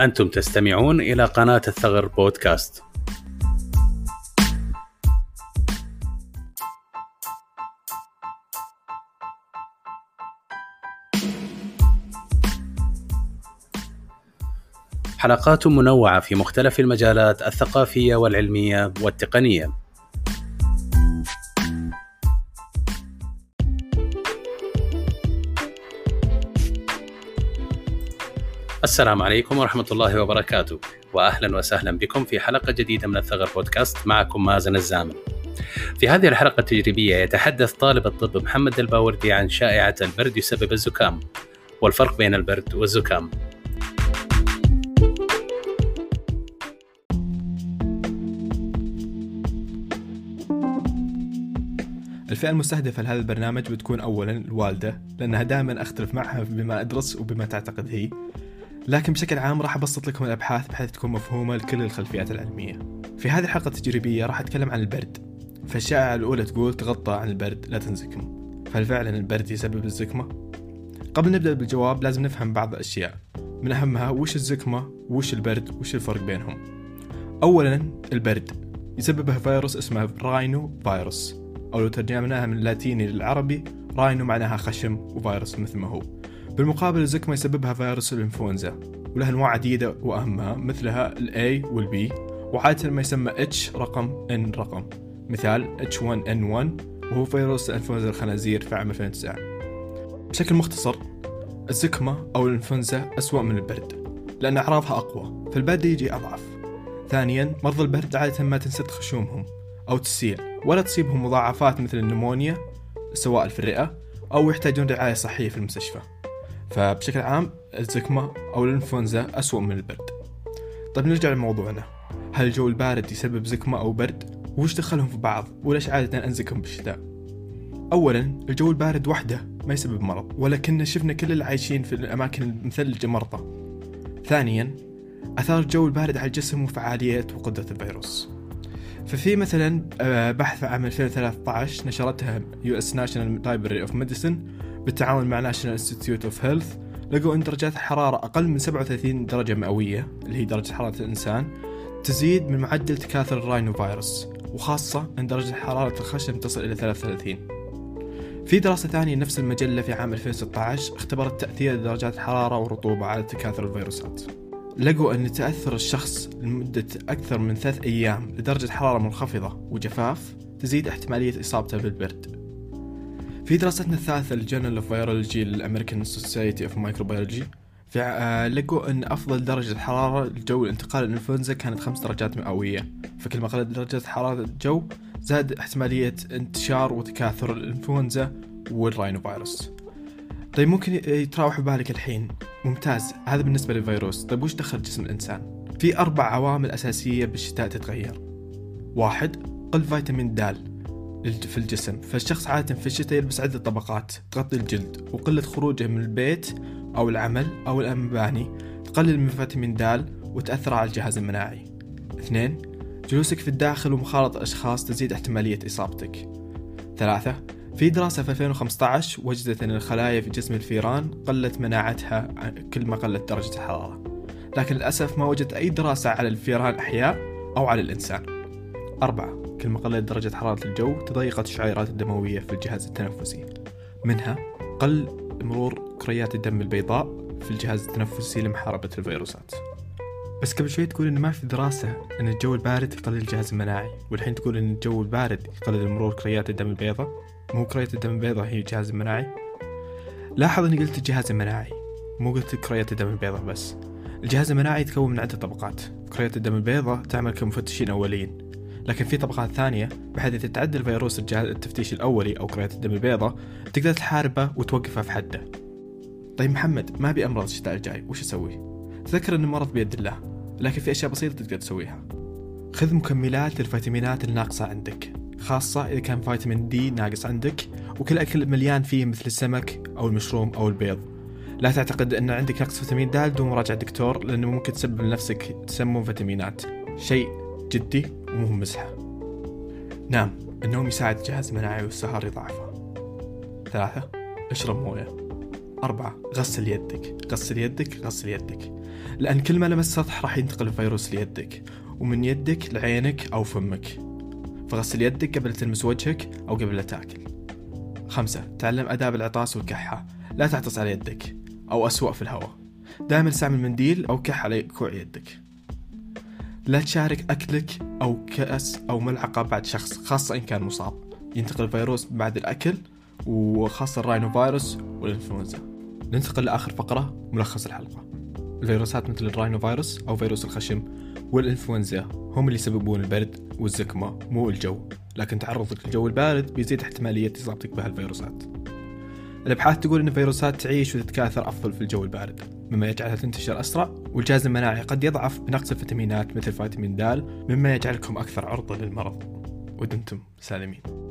أنتم تستمعون إلى قناة الثغر بودكاست. حلقات منوعة في مختلف المجالات الثقافية والعلمية والتقنية. السلام عليكم ورحمة الله وبركاته وأهلا وسهلا بكم في حلقة جديدة من الثغر بودكاست معكم مازن الزامن. في هذه الحلقة التجريبية يتحدث طالب الطب محمد الباوردي عن شائعة البرد يسبب الزكام والفرق بين البرد والزكام. الفئة المستهدفة لهذا البرنامج بتكون أولا الوالدة لأنها دائما أختلف معها بما أدرس وبما تعتقد هي. لكن بشكل عام راح أبسط لكم الأبحاث بحيث تكون مفهومة لكل الخلفيات العلمية. في هذه الحلقة التجريبية راح أتكلم عن البرد. فالشائعة الأولى تقول تغطى عن البرد لا تنزكم. فهل فعلا البرد يسبب الزكمة؟ قبل نبدأ بالجواب لازم نفهم بعض الأشياء. من أهمها وش الزكمة وش البرد وش الفرق بينهم؟ أولا البرد. يسببه فيروس اسمه راينو فيروس أو لو ترجمناها من اللاتيني للعربي راينو معناها خشم وفيروس مثل ما هو. بالمقابل الزكمة يسببها فيروس الإنفلونزا ولها أنواع عديدة وأهمها مثلها ال A B وعادة ما يسمى H رقم N رقم. مثال H1N1 وهو فيروس الإنفلونزا الخنازير في عام 2009 بشكل مختصر الزكمة أو الإنفلونزا أسوأ من البرد لأن أعراضها أقوى فالبرد يجي أضعف. ثانيا مرضى البرد عادة ما تنسد خشومهم أو تسيل ولا تصيبهم مضاعفات مثل النمونيا سواء في الرئة أو يحتاجون رعاية صحية في المستشفى. فبشكل عام الزكمة أو الإنفلونزا أسوأ من البرد طيب نرجع لموضوعنا هل الجو البارد يسبب زكمة أو برد؟ وش دخلهم في بعض؟ وليش عادة أنزكم بالشتاء؟ أولا الجو البارد وحده ما يسبب مرض ولكن شفنا كل اللي عايشين في الأماكن المثلجة مرضى ثانيا أثار الجو البارد على الجسم وفعالية وقدرة الفيروس ففي مثلا آه، بحث عام 2013 نشرتها US National Library of Medicine بالتعاون مع National Institute of Health لقوا إن درجات الحرارة أقل من 37 درجة مئوية اللي هي درجة حرارة الإنسان تزيد من معدل تكاثر ال rhinovirus وخاصة أن درجة حرارة الخشم تصل إلى 33 في دراسة ثانية نفس المجلة في عام 2016 اختبرت تأثير درجات الحرارة والرطوبة على تكاثر الفيروسات. لقوا أن تأثر الشخص لمدة أكثر من ثلاث أيام لدرجة حرارة منخفضة وجفاف تزيد احتمالية إصابته بالبرد. في دراستنا الثالثة لل Journal of Virology لل American Society of Microbiology آه، لقوا أن أفضل درجة حرارة للجو لانتقال الإنفلونزا كانت خمس درجات مئوية. فكل ما قلت درجة حرارة الجو زاد احتمالية انتشار وتكاثر الإنفلونزا وال rhinovirus طيب ممكن يتراوح ببالك الحين. ممتاز. هذا بالنسبة للفيروس. طيب وش دخل جسم الإنسان؟ في أربع عوامل أساسية بالشتاء تتغير. واحد قل فيتامين د في الجسم. فالشخص عادة في الشتاء يلبس عدة طبقات. تغطي الجلد وقلة خروجه من البيت أو العمل أو المباني تقلل من فيتامين د وتأثر على الجهاز المناعي. اثنين جلوسك في الداخل ومخالطة أشخاص تزيد احتمالية إصابتك. ثلاثة في دراسة في 2015 وجدت أن الخلايا في جسم الفيران قلت مناعتها كل ما قلت درجة الحرارة. لكن للأسف ما وجدت أي دراسة على الفيران أحياء أو على الإنسان. أربعة. كل ما قلت درجة حرارة الجو تضيقت الشعيرات الدموية في الجهاز التنفسي. منها قل مرور كريات الدم البيضاء في الجهاز التنفسي لمحاربة الفيروسات. بس قبل شوي تقول إن ما في دراسة إن الجو البارد يقلل الجهاز المناعي والحين تقول إن الجو البارد يقلل مرور كريات الدم البيضاء؟ مو كريات الدم البيضاء هي الجهاز المناعي؟ لاحظ إني قلت الجهاز المناعي مو قلت كريات الدم البيضاء بس. الجهاز المناعي يتكون من عدة طبقات. كريات الدم البيضاء تعمل كمفتشين أوليين لكن في طبقات ثانية بحيث إذا تعدى الفيروس الجهاز التفتيش الأولي أو كريات الدم البيضاء تقدر تحاربه وتوقفه في حده. طيب محمد ما أبي أمرض الشتاء الجاي وش أسوي؟ تذكر أن المرض بيد الله لكن في أشياء بسيطة تقدر تسويها. خذ مكملات الفيتامينات الناقصة عندك خاصة إذا كان فيتامين دي ناقص عندك وكل أكل مليان فيه مثل السمك أو المشروم أو البيض. لا تعتقد أن عندك نقص فيتامين د بدون مراجعة دكتور لأنه ممكن تسبب لنفسك تسمم فيتامينات. شيء جدي؟ ومو مزحة نام النوم يساعد الجهاز المناعي والسهر يضعفه. ثلاثة اشرب موية. أربعة غسل يدك. غسل يدك غسل يدك. لأن كل ما لمس سطح راح ينتقل الفيروس ليدك. ومن يدك لعينك أو فمك. فغسل يدك قبل تلمس وجهك أو قبل لا تاكل. خمسة تعلم آداب العطاس والكحة. لا تعطس على يدك أو أسوأ في الهواء. دائما استعمل منديل أو كح على كوع يدك. لا تشارك أكلك أو كأس أو ملعقة بعد شخص خاصة إن كان مصاب. ينتقل الفيروس بعد الأكل وخاصة الراينو فيروس والإنفلونزا. ننتقل لآخر فقرة ملخص الحلقة. الفيروسات مثل ال rhinovirus أو فيروس الخشم والإنفلونزا هم اللي يسببون البرد والزكمة مو الجو. لكن تعرضك للجو البارد بيزيد احتمالية إصابتك بهالفيروسات. الأبحاث تقول أن الفيروسات تعيش وتتكاثر أفضل في الجو البارد. مما يجعلها تنتشر أسرع والجهاز المناعي قد يضعف بنقص الفيتامينات مثل فيتامين د مما يجعلكم أكثر عرضة للمرض. ودمتم سالمين.